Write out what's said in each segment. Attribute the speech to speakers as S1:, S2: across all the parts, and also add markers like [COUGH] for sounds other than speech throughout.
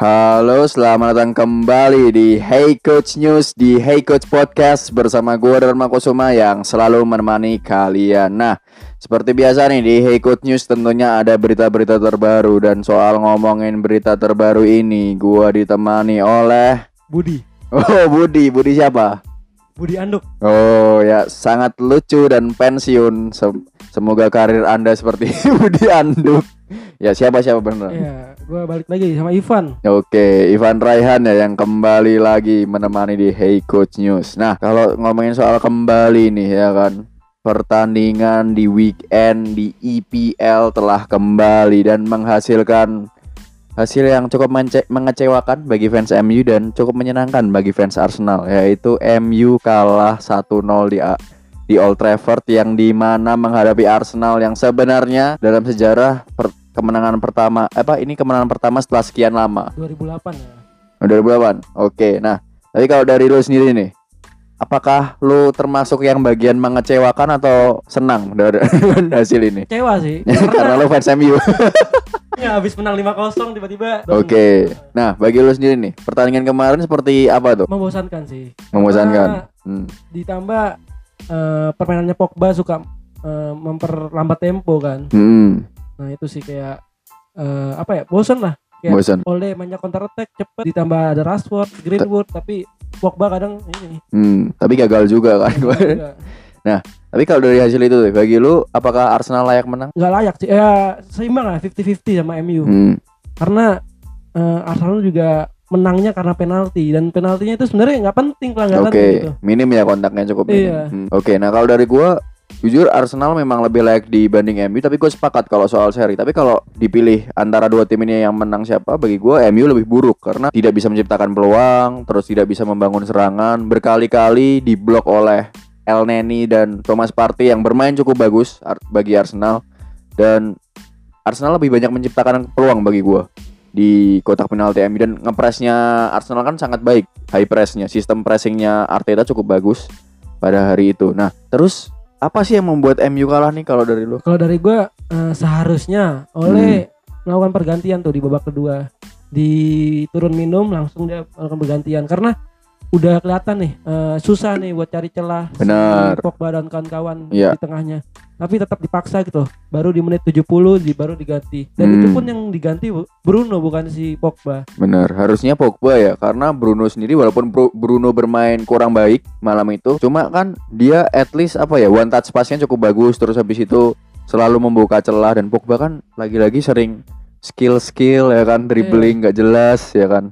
S1: Halo, selamat datang kembali di Hey Coach News di Hey Coach Podcast bersama gue Dharma Kusuma yang selalu menemani kalian. Nah, seperti biasa nih di Hey Coach News tentunya ada berita-berita terbaru dan soal ngomongin berita terbaru ini gue ditemani oleh
S2: Budi. [LAUGHS]
S1: Oh Budi, Budi siapa?
S2: Budi Anduk.
S1: Oh ya, sangat lucu dan pensiun. Sem- Semoga karir anda seperti [LAUGHS] Budi Anduk. Ya siapa siapa bener?
S2: Iya, gua balik lagi sama Ivan.
S1: Oke, Ivan Raihan ya yang kembali lagi menemani di Hey Coach News. Nah, kalau ngomongin soal kembali nih ya kan, pertandingan di weekend di EPL telah kembali dan menghasilkan hasil yang cukup mengecewakan bagi fans MU dan cukup menyenangkan bagi fans Arsenal, yaitu MU kalah 1-0 di A- di Old Trafford yang di mana menghadapi Arsenal yang sebenarnya dalam sejarah per- kemenangan pertama apa ini kemenangan pertama setelah sekian lama
S2: 2008 ya.
S1: Oh, 2008 oke nah tapi kalau dari lu sendiri nih apakah lu termasuk yang bagian mengecewakan atau senang dari [LAUGHS] hasil ini
S2: Kecewa sih. [LAUGHS]
S1: karena lu fans MU [LAUGHS]
S2: ya habis menang 5-0 tiba-tiba
S1: oke nah bagi lu sendiri nih pertandingan kemarin seperti apa tuh
S2: membosankan sih.
S1: membosankan hmm.
S2: Ditambah eh, permainannya Pogba suka eh, memperlambat tempo kan.
S1: Hmm.
S2: Nah, itu sih kayak eh, apa ya? Bosan lah. Kayak
S1: bosan
S2: oleh banyak counter attack cepet ditambah ada Rashford, Greenwood tapi Pogba kadang ini
S1: hmm. tapi gagal juga kan
S2: juga
S1: tapi kalau dari hasil itu tuh, bagi lu apakah Arsenal layak menang
S2: nggak layak sih. Ya seimbang lah 50-50 sama MU.
S1: hmm.
S2: karena eh, Arsenal juga menangnya karena penalti dan penaltinya itu sebenarnya nggak penting pelanggaran
S1: Oke,
S2: gitu.
S1: minim ya kontaknya cukup minim.
S2: Iya.
S1: Hmm. Oke, nah kalau dari gua jujur Arsenal memang lebih layak dibanding MU tapi gue sepakat kalau soal seri. Tapi kalau dipilih antara dua tim ini yang menang siapa bagi gua MU lebih buruk karena tidak bisa menciptakan peluang, terus tidak bisa membangun serangan, berkali-kali diblok oleh El Neni dan Thomas Partey yang bermain cukup bagus bagi Arsenal. Dan Arsenal lebih banyak menciptakan peluang bagi gua di kotak penalti MU dan ngepresnya Arsenal kan sangat baik high pressnya sistem pressingnya Arteta cukup bagus pada hari itu. Nah terus apa sih yang membuat MU kalah nih kalau dari lu?
S2: Kalau dari gua eh, seharusnya oleh melakukan pergantian tuh di babak kedua. Di turun minum langsung dia melakukan pergantian. Karena udah kelihatan nih eh, susah nih buat cari celah si
S1: Benar.
S2: Pogba dan kawan-kawan
S1: Iya.
S2: di tengahnya tapi tetap dipaksa gitu baru di menit 70 di baru diganti dan
S1: Hmm.
S2: itu pun yang diganti Bruno bukan si Pogba
S1: benar harusnya Pogba ya karena Bruno sendiri walaupun Bru- Bruno bermain kurang baik malam itu cuma kan dia at least apa ya one touch passnya cukup bagus terus habis itu selalu membuka celah dan Pogba kan lagi-lagi sering skill-skill ya kan dribbling nggak jelas ya kan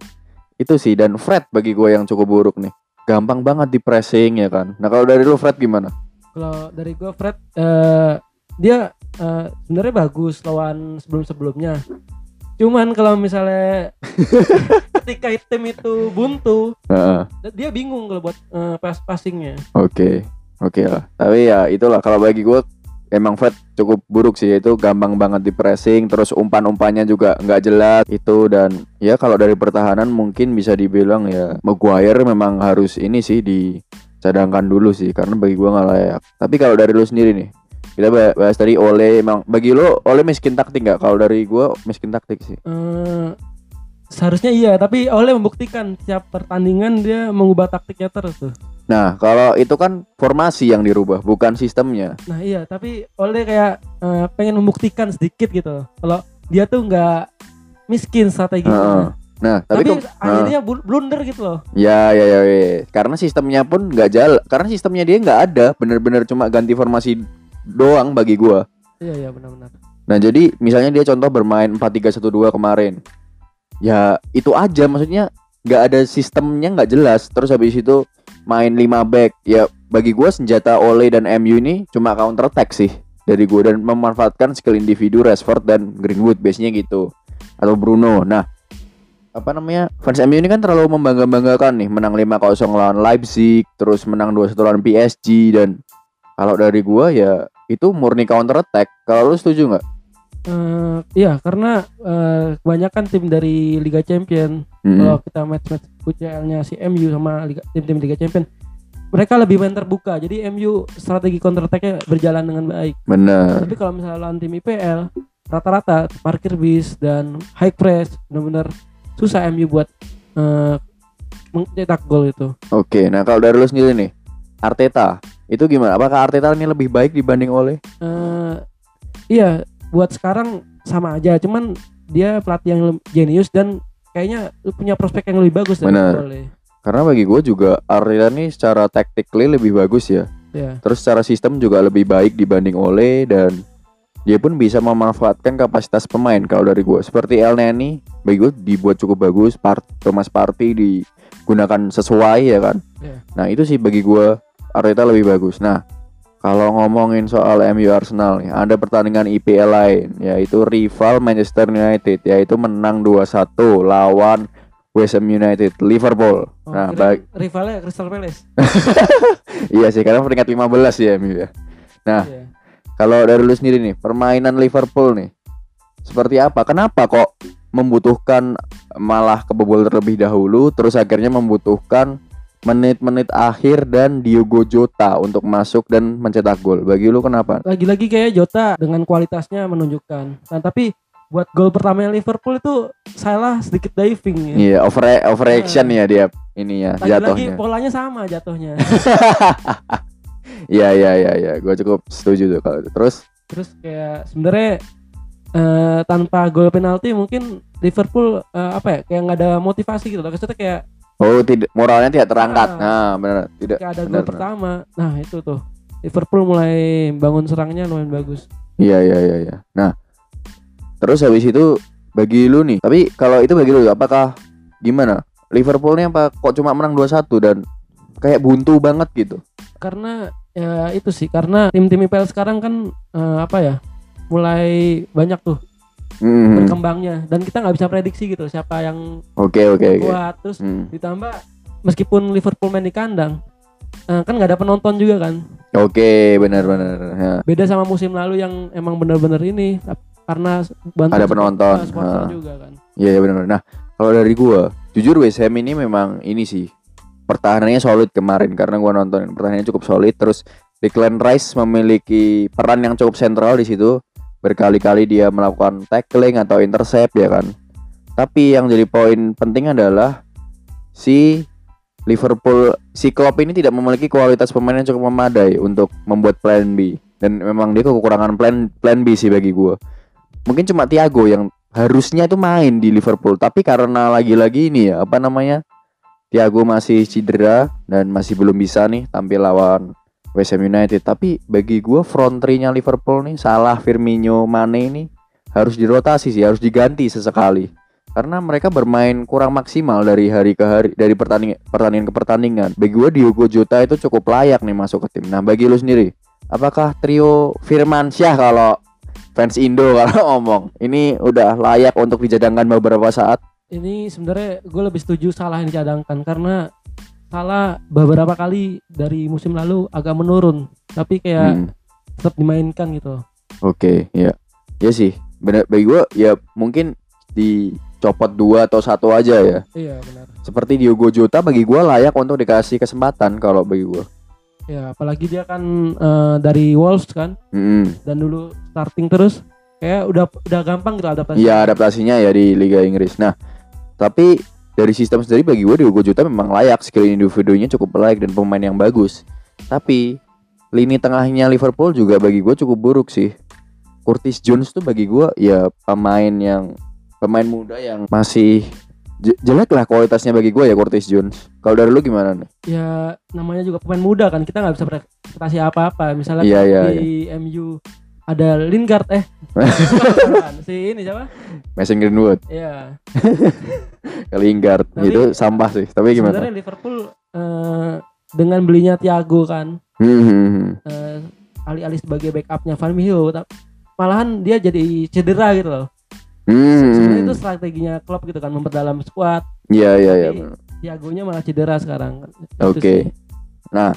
S1: itu sih dan Fred bagi gue yang cukup buruk nih. Gampang banget di pressing ya kan? Nah kalau dari lu Fred gimana?
S2: Kalau dari gue Fred eh, dia eh, sebenarnya bagus lawan sebelum-sebelumnya. Cuman kalau misalnya [LAUGHS] ketika tim itu buntu
S1: Heeh.
S2: dia bingung kalau buat eh, pass passingnya.
S1: Oke, oke lah. Tapi ya itulah. Kalau bagi gue emang Fred cukup buruk sih itu gampang banget di pressing terus umpan-umpannya juga nggak jelas itu dan ya kalau dari pertahanan mungkin bisa dibilang ya Maguire memang harus ini sih dicadangkan dulu sih karena bagi gua nggak layak. Tapi kalau dari lu sendiri nih kita ba- bahas tadi Ole emang bagi lo Ole miskin taktik nggak? Kalau dari gua miskin taktik sih.
S2: Eh, seharusnya iya tapi oleh membuktikan setiap pertandingan dia mengubah taktiknya terus tuh
S1: Nah kalau itu kan formasi yang dirubah bukan sistemnya.
S2: nah iya tapi oleh kayak eh, pengen membuktikan sedikit gitu kalau dia tuh nggak miskin strateginya
S1: Heeh. Nah tapi,
S2: tapi, akhirnya bul- blunder gitu loh
S1: Ya ya ya, ya. karena sistemnya pun nggak jalan, karena sistemnya dia nggak ada, bener-bener cuma ganti formasi doang bagi gua.
S2: iya iya benar-benar
S1: Nah jadi misalnya dia contoh bermain 4-3-1-2 kemarin, ya itu aja, maksudnya nggak ada sistemnya nggak jelas. Terus habis itu main 5 back, ya bagi gua senjata Ole dan MU ini cuma counter attack sih dari gua. Dan memanfaatkan skill individu Rashford dan Greenwood biasanya gitu. Atau Bruno. Nah apa namanya? Fans MU ini kan terlalu membangga-banggakan nih. Menang 5-0 lawan Leipzig terus menang 2-1 lawan PSG dan kalau dari gua ya itu murni counter attack kalau lu setuju nggak?
S2: Eh, iya karena eh, kebanyakan tim dari Liga Champion
S1: Mm-mm.
S2: kalau kita match-match UCL-nya si MU sama Liga, tim-tim Liga Champion mereka lebih main terbuka jadi MU strategi counter attack-nya berjalan dengan baik
S1: Bener.
S2: tapi kalau misalnya lawan tim IPL rata-rata parkir bis dan high press benar-benar susah MU buat eh, mencetak gol itu.
S1: Oke, nah kalau dari lu sendiri nih, Arteta itu gimana? Apakah Arteta ini lebih baik dibanding Ole?
S2: eh iya, buat sekarang sama aja, cuman dia pelatih yang jenius dan kayaknya punya prospek yang lebih bagus dari
S1: Benar. Karena bagi gue juga Arteta ini secara tactically lebih bagus ya.
S2: Ya,
S1: Terus secara sistem juga lebih baik dibanding Ole dan dia pun bisa memanfaatkan kapasitas pemain kalau dari gue. Seperti El Neni, bagi gue dibuat cukup bagus. Part Thomas Partey digunakan sesuai ya kan.
S2: Iya.
S1: Nah itu sih bagi gue Arteta lebih bagus. Nah kalau ngomongin soal MU Arsenal nih, ada pertandingan IPL lain yaitu rival Manchester United yaitu menang 2-1 lawan West Ham United Liverpool.
S2: Oh,
S1: nah, baik
S2: rivalnya Crystal Palace. [LAUGHS]
S1: iya sih karena peringkat 15 ya MU ya. Nah,
S2: Iya.
S1: kalau dari lu sendiri nih, permainan Liverpool nih seperti apa? Kenapa kok membutuhkan malah kebobol terlebih dahulu terus akhirnya membutuhkan menit-menit akhir dan Diogo Jota untuk masuk dan mencetak gol. Bagi lu kenapa?
S2: Lagi-lagi kayak Jota dengan kualitasnya menunjukkan. Nah, tapi buat gol pertama Liverpool itu salah sedikit diving ya.
S1: Iya, over overreaction ya dia ini ya
S2: Lagi-lagi
S1: jatuhnya.
S2: polanya sama jatuhnya. [LAUGHS]
S1: Iya, iya, iya, iya. Gue cukup setuju tuh kalau itu. Terus
S2: Terus kayak sebenarnya eh, tanpa gol penalti mungkin Liverpool eh, apa ya kayak nggak ada motivasi gitu loh. Maksudnya kayak
S1: oh tidak moralnya tidak terangkat.
S2: Ah.
S1: Nah, benar. Tidak.
S2: ada gol
S1: benar.
S2: pertama. Nah itu tuh Liverpool mulai bangun serangnya lumayan bagus.
S1: Iya iya iya iya. Nah, terus habis itu bagi lu nih. Tapi kalau itu bagi lu apakah gimana? Liverpoolnya apa kok cuma menang 2-1 dan kayak buntu banget gitu.
S2: Karena ya itu sih karena tim-tim IPL sekarang kan eh, apa ya mulai banyak tuh
S1: Hmm.
S2: berkembangnya dan kita nggak bisa prediksi gitu siapa yang
S1: Oke oke oke.
S2: kuat terus
S1: Hmm.
S2: ditambah meskipun Liverpool main di kandang eh, kan nggak ada penonton juga kan
S1: Oke, benar benar. Ya.
S2: beda sama musim lalu yang emang bener-bener ini karena bantu
S1: Ada penonton, ah.
S2: juga kan
S1: Iya benar. benar. Nah, kalau dari gua, jujur West Ham ini memang ini sih pertahanannya solid kemarin karena gua nonton pertahanannya cukup solid terus Declan Rice memiliki peran yang cukup sentral di situ berkali-kali dia melakukan tackling atau intercept ya kan. Tapi yang jadi poin penting adalah si Liverpool si Klopp ini tidak memiliki kualitas pemain yang cukup memadai untuk membuat plan B. Dan memang dia kekurangan plan plan B sih bagi gua. Mungkin cuma Thiago yang harusnya itu main di Liverpool tapi karena lagi-lagi ini ya apa namanya Thiago masih cedera dan masih belum bisa nih tampil lawan West Ham United. Tapi bagi gua front Liverpool nih Salah, Firmino, Mane ini harus dirotasi sih harus diganti sesekali. Karena mereka bermain kurang maksimal dari hari ke hari dari pertandingan pertandingan ke pertandingan. Bagi gua Diogo Jota itu cukup layak nih masuk ke tim. Nah bagi lu sendiri apakah trio Firmansyah kalau fans Indo [LAUGHS] kalau ngomong ini udah layak untuk dijadangkan beberapa saat?
S2: Ini sebenarnya gue lebih setuju salah yang dicadangkan karena salah beberapa kali dari musim lalu agak menurun tapi kayak
S1: Hmm,
S2: tetap dimainkan gitu
S1: Oke, ya, ya sih. Benar bagi gua ya mungkin dicopot dua atau satu aja ya.
S2: iya benar
S1: Seperti Diogo Jota bagi gua layak untuk dikasih kesempatan kalau bagi gua.
S2: ya apalagi dia kan eh, dari Wolves kan
S1: Hmm,
S2: dan dulu starting terus kayak udah udah gampang gitu adaptasi
S1: Iya adaptasinya ya di Liga Inggris. Nah, tapi dari sistem sendiri bagi gua Diogo Jota memang layak skill individunya cukup layak dan pemain yang bagus. Tapi lini tengahnya Liverpool juga bagi gua cukup buruk sih. Curtis Jones tuh bagi gua ya pemain yang pemain muda yang masih je- jelek lah kualitasnya bagi gua ya Curtis Jones. Kalau dari lu gimana nih?
S2: ya namanya juga pemain muda kan kita nggak bisa berekspektasi apa-apa misalnya
S1: Iya, iya,
S2: di MU ada Lingard eh [LAUGHS] si ini siapa
S1: Mason Greenwood, [LAUGHS]
S2: ya
S1: Lingard
S2: Tapi-
S1: itu sampah sih. Tapi gimana?
S2: sebenarnya Liverpool eh, dengan belinya Thiago kan
S1: Hmm,
S2: eh, alih-alih sebagai backupnya Van Mio tap- malahan dia jadi cedera gitu loh
S1: Hmm,
S2: sebenarnya itu strateginya klub gitu kan memperdalam squad
S1: Iya iya iya.
S2: tapi Thiagonya malah cedera sekarang
S1: Oke.
S2: sih.
S1: Nah,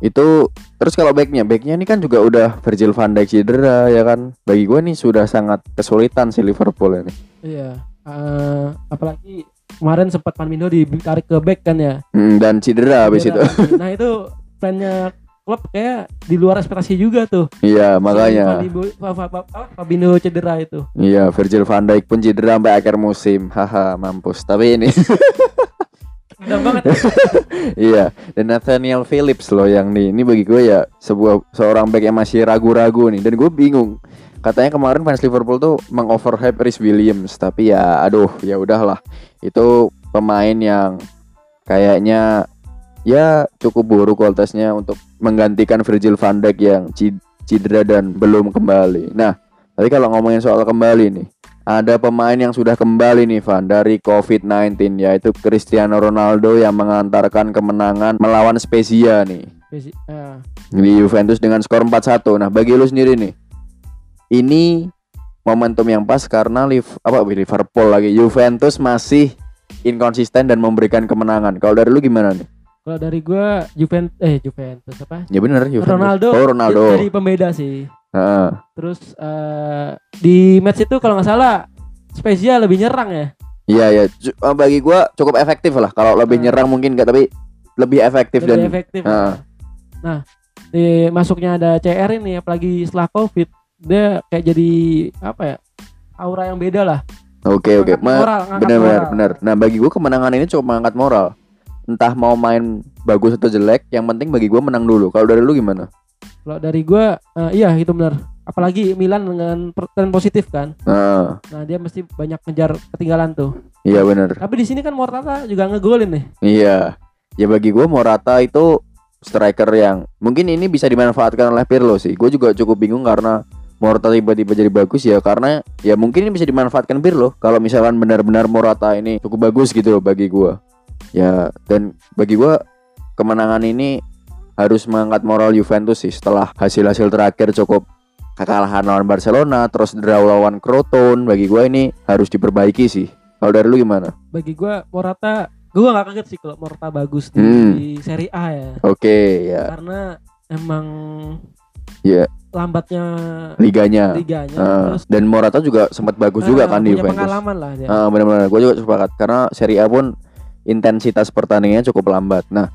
S1: itu terus kalau backnya, backnya ini kan juga udah Virgil van Dijk cedera ya kan. Bagi gue nih sudah sangat kesulitan si Liverpool ini.
S2: Iya, eh, apalagi kemarin sempat Firmino ditarik ke back kan ya.
S1: Hmm, dan cedera habis itu.
S2: Cedera. [LAUGHS] Nah itu plannya klub kayak di luar ekspektasi juga tuh.
S1: Iya, makanya.
S2: Fabinho cedera itu.
S1: Iya, Virgil van Dijk pun cedera sampai akhir musim. Haha, mampus. Tapi ini [LAUGHS] [LAUGHS]
S2: Banget.
S1: iya, dan Nathaniel Phillips loh yang nih. Ini bagi gue ya sebuah seorang back yang masih ragu-ragu nih dan gue bingung. Katanya kemarin fans Liverpool tuh mengoverhype Rhys Williams, tapi ya aduh, ya udahlah. Itu pemain yang kayaknya ya cukup buruk kualitasnya untuk menggantikan Virgil van Dijk yang cedera dan belum kembali. Nah, tapi kalau ngomongin soal kembali nih, ada pemain yang sudah kembali nih Van dari COVID-19 yaitu Cristiano Ronaldo yang mengantarkan kemenangan melawan Spezia nih
S2: ah,
S1: di Juventus dengan skor 4-1. Nah, bagi lu sendiri nih. Ini momentum yang pas karena Liv apa Liverpool lagi Juventus masih inkonsisten dan memberikan kemenangan. Kalau dari lu gimana nih?
S2: Kalau dari gua Juventus eh Juventus apa?
S1: Ya bener Juventus.
S2: Ronaldo.
S1: Oh, Ronaldo.
S2: Jadi pembeda sih.
S1: Heeh.
S2: Terus eh, di match itu kalau nggak salah Spezia lebih nyerang ya.
S1: Iya ya, bagi gua cukup efektif lah. Kalau lebih
S2: Ah.
S1: nyerang mungkin enggak tapi lebih efektif
S2: lebih
S1: dan
S2: efektif.
S1: Ah.
S2: Nah, di masuknya ada CR ini apalagi setelah Covid dia kayak jadi apa ya? Aura yang beda lah.
S1: Oke oke,
S2: Ngangkat
S1: Ma-
S2: moral, ngangkat
S1: benar benar
S2: moral.
S1: benar. Nah bagi gua kemenangan ini cukup mengangkat moral. Entah mau main bagus atau jelek, yang penting bagi gua menang dulu. Kalau dari lu gimana?
S2: Kalau dari gua eh, iya itu benar. Apalagi Milan dengan tren positif kan.
S1: Nah,
S2: Nah, dia mesti banyak ngejar ketinggalan tuh.
S1: iya benar.
S2: Tapi di sini kan Morata juga ngegolin nih.
S1: Iya. Ya bagi gua Morata itu striker yang mungkin ini bisa dimanfaatkan oleh Pirlo sih. Gue juga cukup bingung karena Morata tiba-tiba jadi bagus ya karena ya mungkin ini bisa dimanfaatkan Pirlo kalau misalkan benar-benar Morata ini cukup bagus gitu loh bagi gua. Ya dan bagi gua kemenangan ini harus mengangkat moral Juventus sih setelah hasil-hasil terakhir cukup kekalahan lawan Barcelona terus draw lawan Croton bagi gua ini harus diperbaiki sih. Kalau dari lu gimana?
S2: Bagi gua Morata gua nggak kaget sih kalau Morata bagus di
S1: Hmm.
S2: Serie A ya.
S1: Oke ya
S2: Karena emang
S1: Iya.
S2: lambatnya
S1: liganya.
S2: liganya
S1: Ah,
S2: terus
S1: dan Morata juga sempat bagus juga
S2: ah,
S1: kan di Juventus.
S2: pengalaman lah dia.
S1: Ah, benar-benar. Gue juga sepakat karena Serie A pun intensitas pertandingannya cukup lambat. Nah,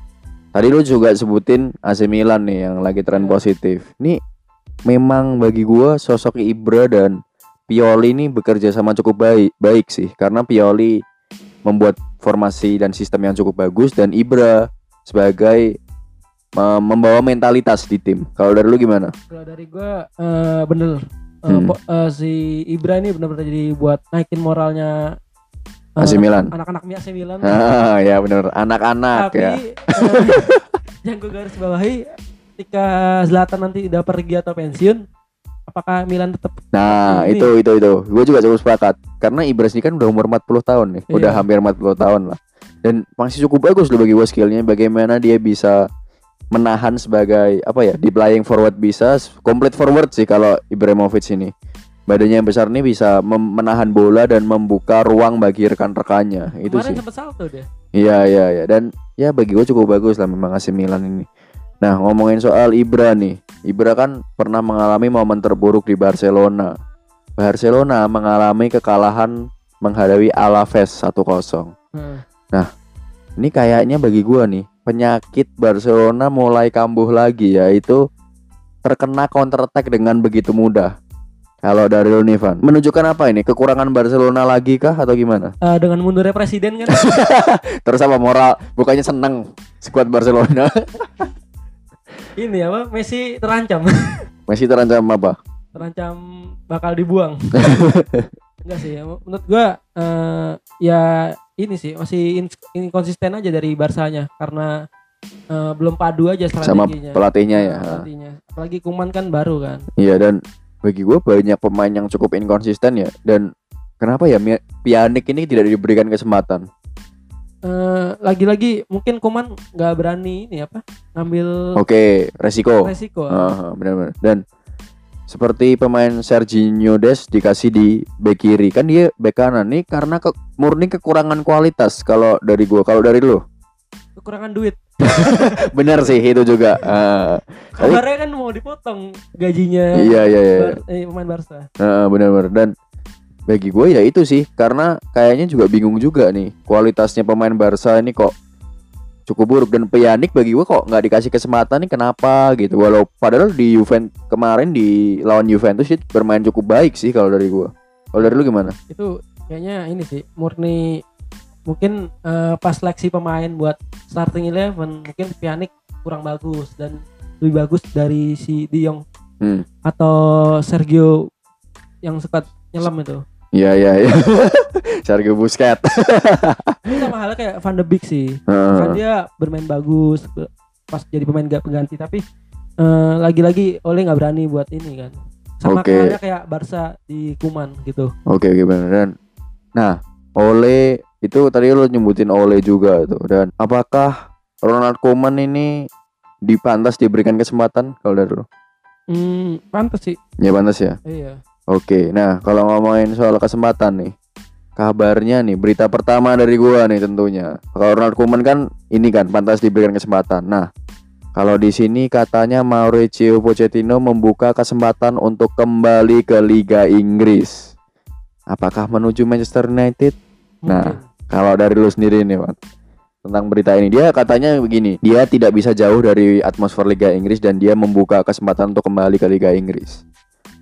S1: tadi lu juga sebutin AC Milan nih yang lagi tren
S2: Ya.
S1: positif. Ini memang bagi gua sosok Ibra dan Pioli ini bekerja sama cukup baik baik sih karena Pioli membuat formasi dan sistem yang cukup bagus dan Ibra sebagai eh, membawa mentalitas di tim. Kalau dari lu gimana?
S2: Kalau dari gua eh, bener Eh,
S1: Hmm.
S2: eh, si Ibra ini benar-benar jadi buat naikin moralnya
S1: AC Milan.
S2: anak-anak AC Milan.
S1: Ah, ya benar. Anak-anak
S2: Tapi
S1: ya.
S2: eh, yang gue garis bawahi ketika Zlatan nanti udah pergi atau pensiun, apakah Milan tetap
S1: Nah,
S2: Ini.
S1: itu itu itu. Gue juga cukup sepakat. Karena Ibras ini kan udah umur 40 tahun nih. Udah
S2: Iya.
S1: hampir 40 tahun lah. Dan masih cukup bagus loh bagi gue skillnya. Bagaimana dia bisa menahan sebagai apa ya di playing forward bisa complete forward sih kalau Ibrahimovic ini badannya yang besar ini bisa menahan bola dan membuka ruang bagi rekan-rekannya itu
S2: kemarin
S1: sih
S2: sempat salto dia.
S1: Iya iya iya dan ya bagi gue cukup bagus lah memang AC Milan ini. Nah ngomongin soal Ibra nih, Ibra kan pernah mengalami momen terburuk di Barcelona. Barcelona mengalami kekalahan menghadapi Alaves 1-0.
S2: Nah,
S1: Ini kayaknya bagi gua nih penyakit Barcelona mulai kambuh lagi yaitu terkena counter attack dengan begitu mudah. Kalau dari lu nih Van, menunjukkan apa ini? Kekurangan Barcelona lagi kah atau gimana?
S2: eh, dengan mundurnya presiden kan [LAUGHS]
S1: Terus apa moral? Bukannya seneng skuad Barcelona? [LAUGHS]
S2: ini apa Messi terancam [LAUGHS]
S1: Messi terancam apa?
S2: terancam bakal dibuang enggak sih menurut gua eh, ya ini sih masih in- inkonsisten aja dari Barsanya karena eh, belum padu aja
S1: Sama
S2: strateginya
S1: pelatihnya ya.
S2: pelatihnya apalagi Kuman kan baru kan
S1: Iya dan bagi gue banyak pemain yang cukup inkonsisten ya dan kenapa ya Pjanic ini tidak diberikan kesempatan?
S2: Eh, lagi-lagi mungkin Kuman nggak berani ini apa ngambil
S1: Oke, resiko.
S2: resiko
S1: Ah, benar-benar. Dan seperti pemain Serginho Des dikasih di bek kiri kan dia bek kanan nih karena ke, murni kekurangan kualitas kalau dari gua kalau dari lu
S2: kekurangan duit. [LAUGHS]
S1: Benar sih itu juga. Ah, Tapi-
S2: kabarnya kan mau dipotong gajinya
S1: iya iya iya
S2: Bar- eh, pemain Barca.
S1: Ah, benar-benar. Dan bagi gue ya itu sih karena kayaknya juga bingung juga nih kualitasnya pemain Barca ini kok cukup buruk. Dan Pjanic bagi gue kok nggak dikasih kesempatan nih kenapa gitu. Walau padahal di Juventus kemarin di lawan Juventus dia bermain cukup baik sih kalau dari gue. Kalau dari lu gimana?
S2: Itu kayaknya ini sih murni mungkin eh, pas seleksi pemain buat starting eleven mungkin Pjanic kurang bagus dan lebih bagus dari si De Jong.
S1: Hmm.
S2: atau Sergio yang suka nyelam itu.
S1: Iya iya iya. [LAUGHS] Sergio Busquets.
S2: Ini sama halnya kayak Van de Beek sih. Kan dia bermain bagus pas jadi pemain gak pengganti. Tapi eh, lagi-lagi Oleh nggak berani buat ini kan. Sama halnya kayak Barca di Kuman gitu.
S1: Oke oke bener dan nah Ole itu tadi lo nyebutin Ole juga tuh dan apakah Ronald Koeman ini dipantas diberikan kesempatan kalau dari lo?
S2: hmm pantas sih
S1: Ya pantas ya.
S2: iya
S1: Oke, nah kalau ngomongin soal kesempatan nih, kabarnya nih berita pertama dari gua nih tentunya. Kalau Ronald Koeman kan ini kan pantas diberikan kesempatan. Nah, kalau di sini katanya Mauricio Pochettino membuka kesempatan untuk kembali ke Liga Inggris. Apakah menuju Manchester United? Nah. Kalau dari lu sendiri nih, Wan. Tentang berita ini, dia katanya begini, dia tidak bisa jauh dari atmosfer Liga Inggris dan dia membuka kesempatan untuk kembali ke Liga Inggris.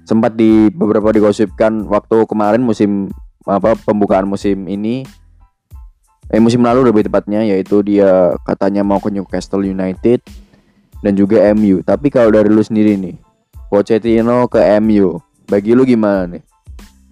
S1: Sempat di beberapa digosipkan waktu kemarin musim apa pembukaan musim ini eh musim lalu lebih tepatnya yaitu dia katanya mau ke Newcastle United dan juga MU. Tapi kalau dari lu sendiri nih, Pochettino ke MU, bagi lu gimana nih?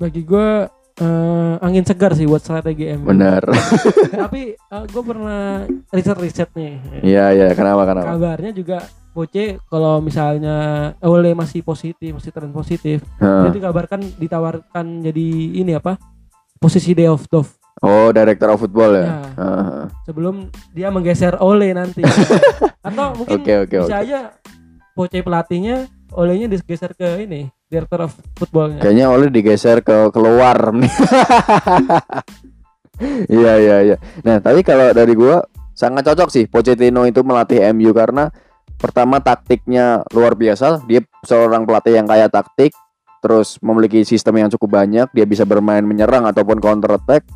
S2: bagi gue eh, angin segar sih buat strategi MU
S1: Benar. [LAUGHS]
S2: tapi gue pernah riset riset nih
S1: Iya iya, kenapa kenapa?
S2: kabarnya juga Poche kalau misalnya Ole masih positif masih tren positif
S1: Heeh.
S2: dia dikabarkan ditawarkan jadi ini apa posisi day of Dove
S1: Oh, director of football ya.
S2: Ya.
S1: Heeh.
S2: sebelum dia menggeser Ole nanti [LAUGHS] atau mungkin
S1: Oke, oke,
S2: bisa
S1: oke.
S2: aja Poche pelatihnya Olehnya digeser ke ini director of footballnya
S1: Kayaknya oleh digeser ke keluar. [LAUGHS] Iya iya iya. Nah, tapi kalau dari gua sangat cocok sih Pochettino itu melatih MU karena pertama taktiknya luar biasa. Dia seorang pelatih yang kaya taktik, terus memiliki sistem yang cukup banyak, dia bisa bermain menyerang ataupun counter attack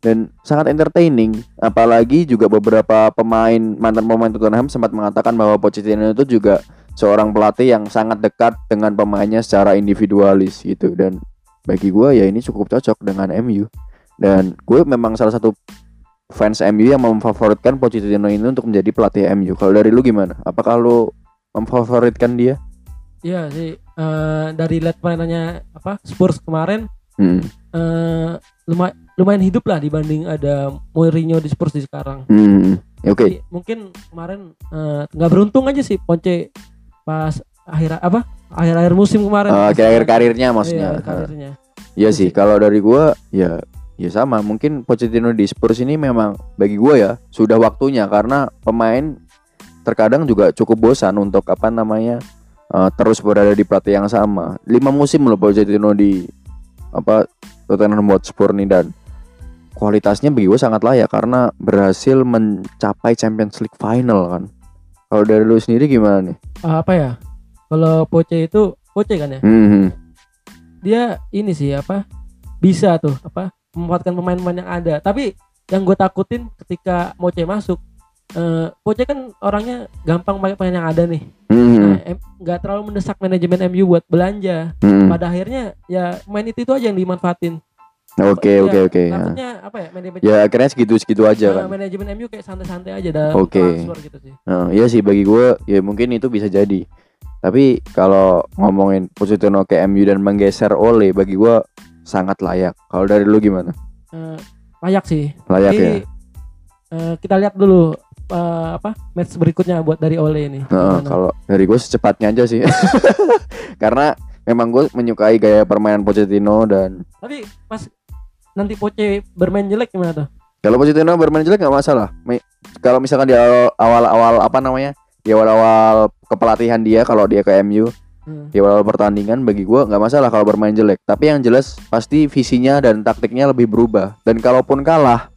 S1: dan sangat entertaining. Apalagi juga beberapa pemain mantan pemain Tottenham sempat mengatakan bahwa Pochettino itu juga seorang pelatih yang sangat dekat dengan pemainnya secara individualis gitu dan bagi gue ya ini cukup cocok dengan MU dan gue memang salah satu fans MU yang memfavoritkan Pochettino ini untuk menjadi pelatih MU. Kalau dari lu gimana? Apakah lu memfavoritkan dia?
S2: Iya sih eh, dari lihat permainannya apa Spurs kemarin
S1: Hmm.
S2: eh lumayan lumayan hidup lah dibanding ada Mourinho di Spurs di sekarang.
S1: Hmm. Ya, Oke.
S2: Jadi, mungkin kemarin eh, nggak beruntung aja sih Ponce pas akhir apa akhir-akhir musim kemarin.
S1: Eh,
S2: Pas-
S1: akhir-akhir karirnya
S2: Iya,
S1: maksudnya.
S2: karirnya.
S1: Iya sih, kalau dari gua ya ya sama. Mungkin Pochettino di Spurs ini memang bagi gua ya sudah waktunya karena pemain terkadang juga cukup bosan untuk apa namanya eh, terus berada di pelatih yang sama. Lima musim loh Pochettino di apa Tottenham Hotspur nih dan kualitasnya bagi gua sangat layak karena berhasil mencapai Champions League final kan. Kalau dari lu sendiri gimana nih?
S2: Eh, apa ya? Kalau Poche itu Poche kan ya?
S1: Hmm,
S2: Dia ini sih apa? Bisa tuh apa? Memanfaatkan pemain-pemain yang ada. Tapi yang gue takutin ketika Moce masuk eh Poche kan orangnya gampang pakai pemain yang ada nih.
S1: hmm,
S2: Nah, nggak terlalu mendesak manajemen MU buat belanja.
S1: hmm.
S2: Pada akhirnya ya main itu itu aja yang dimanfaatin.
S1: Oke
S2: Ya,
S1: oke oke. ya.
S2: Takutnya apa ya manajemen
S1: Ya akhirnya segitu-segitu aja
S2: Nah,
S1: kan.
S2: manajemen MU kayak santai-santai aja
S1: Oke.
S2: transfer gitu sih.
S1: Nah, iya sih bagi gue ya mungkin itu bisa jadi. Tapi kalau ngomongin Pochettino ke MU dan menggeser Ole bagi gue sangat layak. Kalau dari lu gimana?
S2: Eh, layak sih.
S1: Layak
S2: Tapi,
S1: ya.
S2: eh, kita lihat dulu eh, apa match berikutnya buat dari Ole ini.
S1: Nah, kalau dari gue secepatnya aja sih. [LAUGHS] Karena memang gue menyukai gaya permainan Pochettino dan
S2: Tapi pas nanti Poche bermain jelek gimana tuh?
S1: kalau Pochettino bermain jelek nggak masalah. Kalau misalkan di awal- awal-awal apa namanya? Di awal-awal kepelatihan dia kalau dia ke MU
S2: Hmm.
S1: di awal pertandingan bagi gua nggak masalah kalau bermain jelek tapi yang jelas pasti visinya dan taktiknya lebih berubah dan kalaupun kalah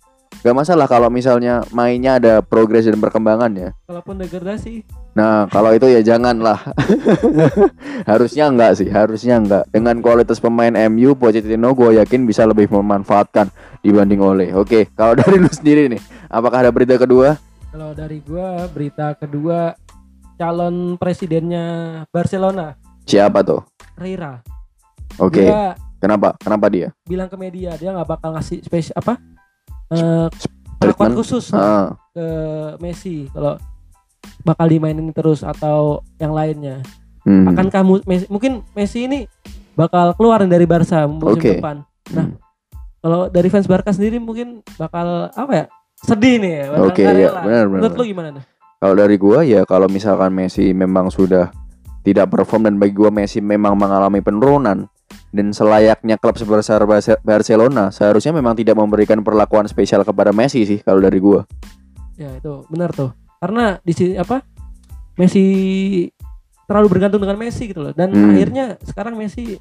S1: nggak masalah kalau misalnya mainnya ada progres dan perkembangan ya
S2: Kalaupun degradasi,
S1: nah kalau itu ya janganlah [LAUGHS] harusnya enggak sih harusnya enggak dengan kualitas pemain MU Pochettino gue yakin bisa lebih memanfaatkan dibanding Ole oke kalau [LAUGHS] dari lu sendiri nih apakah ada berita kedua
S2: Kalau dari gua berita kedua calon presidennya Barcelona,
S1: Siapa tuh?
S2: Reira.
S1: Oke.
S2: Dia
S1: Kenapa? Kenapa dia?
S2: bilang ke media dia nggak bakal ngasih spesial apa? Eh perlakuan
S1: Treatment?
S2: khusus
S1: Ah,
S2: ke Messi kalau bakal dimainin terus atau yang lainnya.
S1: hmm.
S2: Akankah mu- Messi, mungkin Messi ini bakal keluar dari Barca musim
S1: Oke.
S2: depan. Nah,
S1: Hmm.
S2: kalau dari fans Barca sendiri mungkin bakal apa ya? Sedih nih ya.
S1: Oke, iya,
S2: rela.
S1: benar, benar,
S2: Menurut
S1: benar.
S2: lu gimana nih?
S1: Kalau dari gua ya kalau misalkan Messi memang sudah tidak perform dan bagi gua Messi memang mengalami penurunan dan selayaknya klub sebesar Barce- Barcelona seharusnya memang tidak memberikan perlakuan spesial kepada Messi sih kalau dari gua.
S2: Ya itu benar tuh. Karena di sini apa? Messi terlalu bergantung dengan Messi gitu loh. Dan
S1: Hmm.
S2: akhirnya sekarang Messi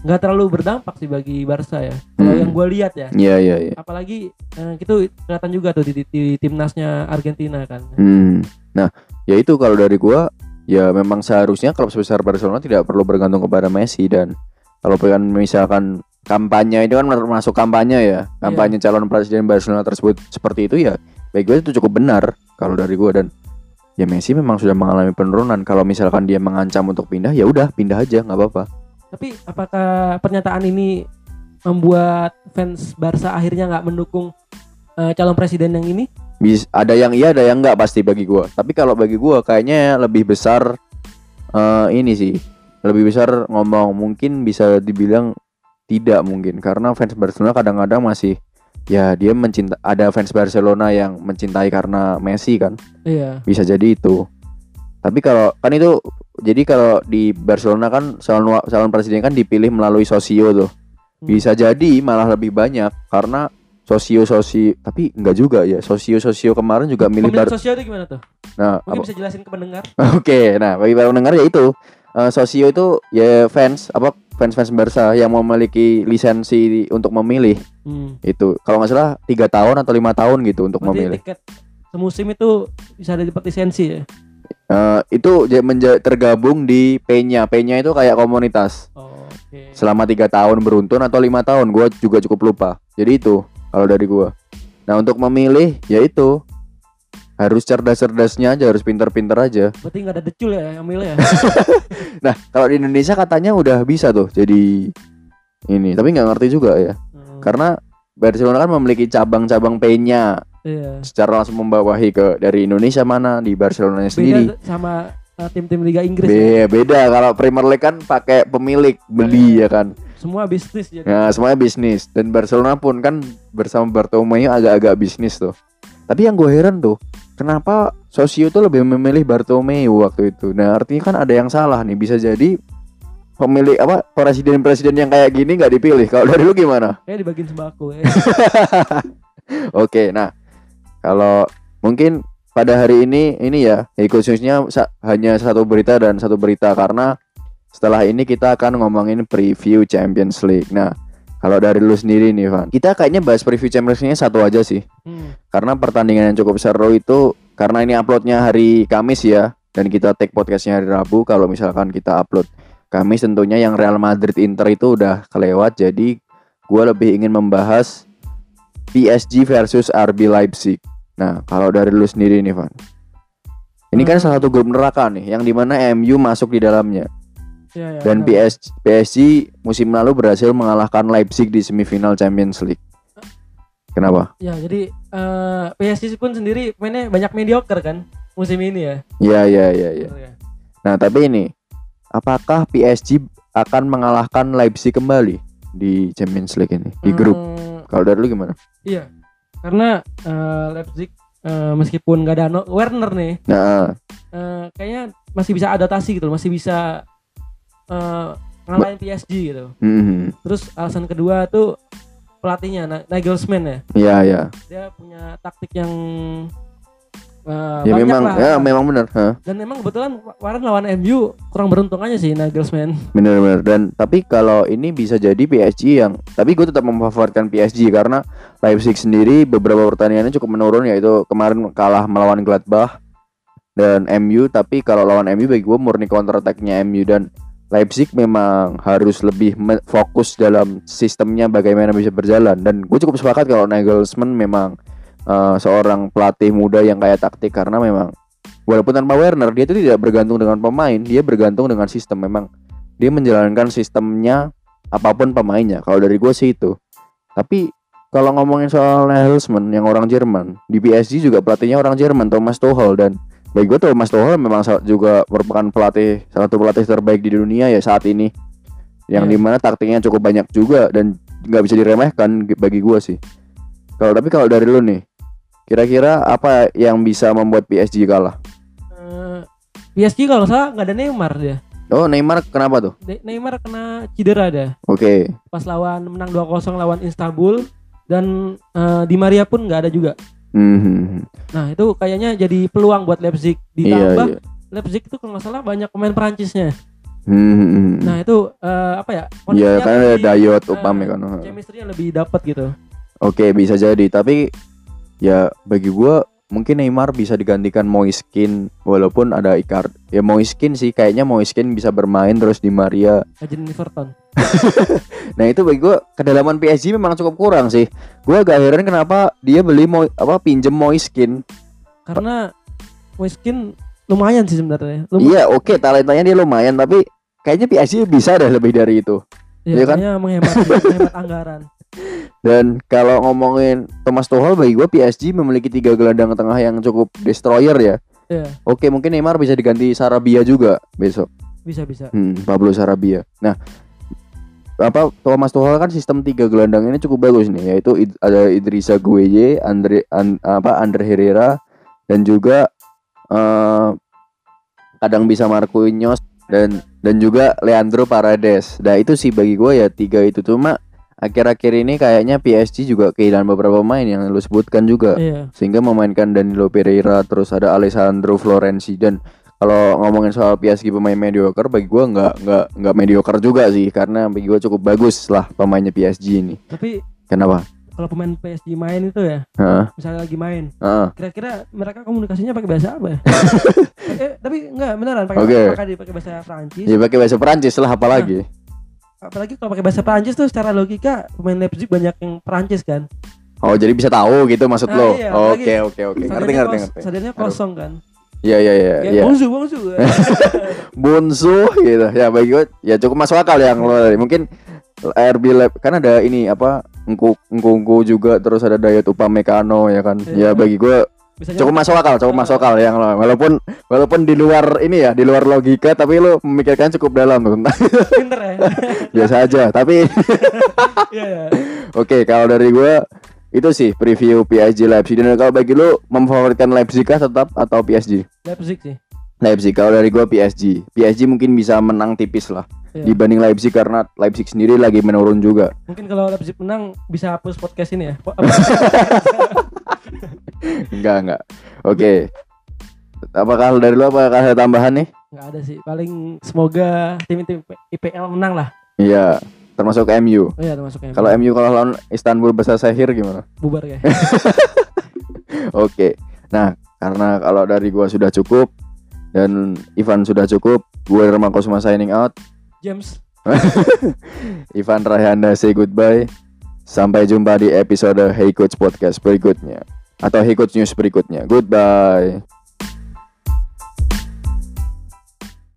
S2: nggak terlalu berdampak sih bagi Barca ya. Kalau
S1: Hmm.
S2: yang gue lihat ya.
S1: Iya iya iya.
S2: Apalagi eh, itu kelihatan juga tuh di, di, di timnasnya Argentina kan.
S1: Hmm. Nah, ya itu kalau dari gua ya memang seharusnya klub sebesar Barcelona tidak perlu bergantung kepada Messi dan kalau kan misalkan kampanye itu kan masuk kampanye ya, kampanye calon presiden Barcelona tersebut seperti itu ya, bagi gue itu cukup benar kalau dari gua dan ya Messi memang sudah mengalami penurunan. Kalau misalkan dia mengancam untuk pindah, ya udah pindah aja nggak apa-apa.
S2: Tapi apakah pernyataan ini membuat fans Barca akhirnya nggak mendukung eh, calon presiden yang ini?
S1: Bis, ada yang iya, ada yang enggak pasti bagi gua. Tapi kalau bagi gua kayaknya lebih besar eh, ini sih. Lebih besar ngomong mungkin bisa dibilang tidak mungkin karena fans Barcelona kadang-kadang masih ya dia mencinta ada fans Barcelona yang mencintai karena Messi kan.
S2: Iya.
S1: Bisa jadi itu. Tapi kalau kan itu jadi kalau di Barcelona kan calon calon presiden kan dipilih melalui sosio tuh.
S2: Hmm.
S1: Bisa jadi malah lebih banyak karena sosio sosio tapi enggak juga ya sosio sosio kemarin juga milih
S2: Pemilihan
S1: Bar-
S2: sosial itu gimana tuh?
S1: nah
S2: Mungkin
S1: apa-
S2: bisa jelasin ke pendengar. [LAUGHS]
S1: Oke, nah bagi para pendengar ya itu Eh, sosio itu ya fans apa fans fans Barca yang memiliki lisensi untuk memilih.
S2: Hmm.
S1: itu kalau nggak salah tiga tahun atau lima tahun gitu untuk
S2: Berarti
S1: memilih.
S2: tiket semusim itu bisa dapat lisensi ya?
S1: Eh, itu tergabung di Peña Peña itu kayak komunitas.
S2: Oh, Oke.
S1: selama tiga tahun beruntun atau lima tahun gue juga cukup lupa. Jadi itu kalau dari gue nah untuk memilih ya itu harus cerdas-cerdasnya aja harus pinter-pinter aja
S2: Berarti nggak ada decul ya yang milih ya? [LAUGHS]
S1: nah kalau di Indonesia katanya udah bisa tuh jadi ini tapi nggak ngerti juga ya
S2: Hmm,
S1: karena Barcelona kan memiliki cabang-cabang Peña
S2: iya.
S1: secara langsung membawahi ke dari Indonesia mana di Barcelona sendiri
S2: Beda sama uh, tim-tim Liga Inggris ya.
S1: Be- beda kalau Premier League kan pakai pemilik beli ya kan
S2: Semua bisnis jadi.
S1: Nah, semuanya bisnis dan Barcelona pun kan bersama Bartomeu agak-agak bisnis tuh. Tapi yang gue heran tuh, kenapa Sosio tuh lebih memilih Bartomeu waktu itu? Nah, artinya kan ada yang salah nih. Bisa jadi pemilik apa presiden-presiden yang kayak gini nggak dipilih. Kalau dari lu gimana?
S2: Kayak [LAUGHS] dibagiin sembako ya.
S1: Oke, nah kalau mungkin pada hari ini ini ya, ya khususnya sa- hanya satu berita dan satu berita karena setelah ini kita akan ngomongin preview Champions League. Nah, kalau dari lu sendiri nih, Van, kita kayaknya bahas preview Champions League satu aja sih,
S2: Hmm.
S1: karena pertandingan yang cukup seru itu karena ini uploadnya hari Kamis ya, dan kita take podcastnya hari Rabu. Kalau misalkan kita upload Kamis, tentunya yang Real Madrid Inter itu udah kelewat, jadi gua lebih ingin membahas PSG versus RB Leipzig. Nah, kalau dari lu sendiri nih, Van. Ini kan
S2: Hmm.
S1: salah satu grup neraka nih, yang di mana MU masuk di dalamnya.
S2: Ya, ya,
S1: Dan. PS, PSG musim lalu berhasil mengalahkan Leipzig di semifinal Champions League. Kenapa?
S2: Ya, jadi eh, PSG pun sendiri mainnya banyak mediocre kan musim ini ya.
S1: Ya, ya, ya, ya.
S2: Benar ya?
S1: Nah, tapi ini, apakah PSG akan mengalahkan Leipzig kembali di Champions League ini di grup?
S2: Hmm,
S1: Kalau dari lu gimana?
S2: iya. Karena eh, Leipzig eh, meskipun nggak ada no Werner nih,
S1: Nah,
S2: eh, kayaknya masih bisa adaptasi gitu, loh, masih bisa eh, ngalahin PSG gitu.
S1: mhm.
S2: Terus alasan kedua tuh pelatihnya Na- Nagelsmann ya.
S1: ya, ya,
S2: Dia punya taktik yang eh,
S1: ya memang,
S2: lah.
S1: ya memang benar, Hah,
S2: Dan memang kebetulan kemarin lawan MU kurang beruntung aja sih Nagelsmann.
S1: benar-benar. Dan tapi kalau ini bisa jadi PSG yang, tapi gue tetap memfavoritkan PSG karena Leipzig sendiri beberapa pertandingannya cukup menurun yaitu kemarin kalah melawan Gladbach dan MU tapi kalau lawan MU bagi gue murni counter attack-nya MU dan Leipzig memang harus lebih fokus dalam sistemnya bagaimana bisa berjalan dan gue cukup sepakat kalau Nagelsmann memang eh, seorang pelatih muda yang kayak taktik karena memang walaupun tanpa Werner dia itu tidak bergantung dengan pemain, dia bergantung dengan sistem. Memang dia menjalankan sistemnya apa pun pemainnya. Kalau dari gue sih itu. Tapi kalau ngomongin soal Nagelsmann yang orang Jerman di PSG juga pelatihnya orang Jerman Thomas Tuchel dan bagi gue Thomas Tuchel memang sa- juga merupakan pelatih salah satu pelatih terbaik di dunia ya saat ini yang
S2: Iya.
S1: di mana taktiknya cukup banyak juga dan nggak bisa diremehkan gi- bagi gue sih kalau tapi kalau dari lu nih kira-kira apa yang bisa membuat PSG kalah
S2: Eh, PSG kalau salah nggak ada Neymar dia.
S1: oh Neymar kenapa tuh
S2: Ne- Neymar kena cedera dia
S1: oke
S2: pas lawan menang 2-0 lawan Istanbul dan eh, Di Maria pun nggak ada juga.
S1: Hmm,
S2: Nah itu kayaknya jadi peluang buat Leipzig
S1: iya
S2: ditambah
S1: iya
S2: Leipzig itu kalau nggak salah banyak pemain Perancisnya.
S1: Hmm,
S2: Nah itu eh, apa ya?
S1: Iya
S2: kondisinya
S1: karena ada Dayot
S2: eh,
S1: Upamecano.
S2: Chemistry-nya lebih dapat gitu.
S1: Oke bisa jadi tapi ya bagi gua mungkin Neymar bisa digantikan Moiskin walaupun ada Icar ya Moiskin sih kayaknya Moiskin bisa bermain terus di Maria
S2: Legend Everton.
S1: Nah itu bagi gua kedalaman PSG memang cukup kurang sih gua agak heran kenapa dia beli Mo, apa pinjem Moiskin
S2: Karena Moiskin lumayan sih sebenarnya.
S1: Iya oke talentanya dia lumayan tapi kayaknya PSG bisa deh lebih dari itu iya kan?
S2: kayaknya menghemat [LAUGHS] menghemat anggaran.
S1: dan kalau ngomongin Thomas Tuchel bagi gua PSG memiliki tiga gelandang tengah yang cukup destroyer ya
S2: Iya,
S1: Oke mungkin Neymar bisa diganti Sarabia juga besok
S2: bisa bisa.
S1: Hmm, Pablo Sarabia. Nah, apa Thomas Tuchel kan sistem tiga gelandang ini cukup bagus nih, yaitu Id- ada Idrissa Gueye, Andre An- apa Andre Herrera dan juga eh kadang bisa Marquinhos dan dan juga Leandro Paredes. Nah itu sih bagi gue ya tiga itu cuma akhir-akhir ini kayaknya PSG juga kehilangan beberapa pemain yang lu sebutkan juga
S2: Iya.
S1: sehingga memainkan Danilo Pereira terus ada Alessandro Florenzi dan kalau ngomongin soal PSG pemain mediocre bagi gua nggak nggak nggak mediocre juga sih karena bagi gua cukup bagus lah pemainnya PSG ini
S2: Tapi
S1: kenapa
S2: kalau pemain PSG main itu ya,
S1: Heeh,
S2: misalnya lagi main,
S1: heeh.
S2: kira-kira mereka komunikasinya pakai bahasa apa ya? [LAUGHS] eh, tapi enggak beneran pakai
S1: Oke.
S2: pakai pakai bahasa Prancis.
S1: ya pakai bahasa Perancis lah apalagi
S2: Apalagi kalau pakai bahasa Prancis tuh secara logika pemain Leipzig banyak yang Prancis kan.
S1: oh jadi bisa tahu gitu maksud
S2: Nah,
S1: lo
S2: iya,
S1: oke oke oke ngerti ngerti ngerti
S2: Sadarnya kosong kan.
S1: Iya iya iya
S2: Ya, bongsu bongsu.
S1: Bunsu gitu ya bagi gua ya cukup masuk akal yang lo mungkin RB Lab kan ada ini apa engku engku juga terus ada Dayot Upamecano ya kan ya
S2: Iya.
S1: bagi gua
S2: Bisa
S1: cukup masuk akal cukup masuk akal yang lo walaupun walaupun di luar ini ya di luar logika tapi lo memikirkan cukup dalam tuh
S2: pinter ya. [LAUGHS]
S1: biasa aja tapi
S2: Iya [LAUGHS] ya.
S1: oke kalau dari gua itu sih preview PSG Leipzig. Dan kalau bagi lo memfavoritkan Leipzig kah tetap atau PSG
S2: Leipzig sih.
S1: Leipzig. Kalau dari gua PSG PSG mungkin bisa menang tipis lah.
S2: Iya.
S1: dibanding Leipzig karena Leipzig sendiri lagi menurun juga.
S2: Mungkin kalau Leipzig menang bisa hapus podcast ini ya. [LAUGHS]
S1: Enggak enggak. Oke. Apakah dari lo apakah ada tambahan nih?
S2: Nggak ada sih. Paling semoga tim-tim IPL menang lah.
S1: iya termasuk MU
S2: Oh iya termasuk yang
S1: kalau MU kalau lawan Istanbul Sahir gimana
S2: bubar ya. [LAUGHS]
S1: Oke. Nah, karena kalau dari gua sudah cukup dan Ivan sudah cukup, gue Derma Kusuma signing out.
S2: James. [LAUGHS]
S1: Ivan Rahanda say goodbye. Sampai jumpa di episode Hey Coach Podcast berikutnya atau Hey Coach News berikutnya. Goodbye.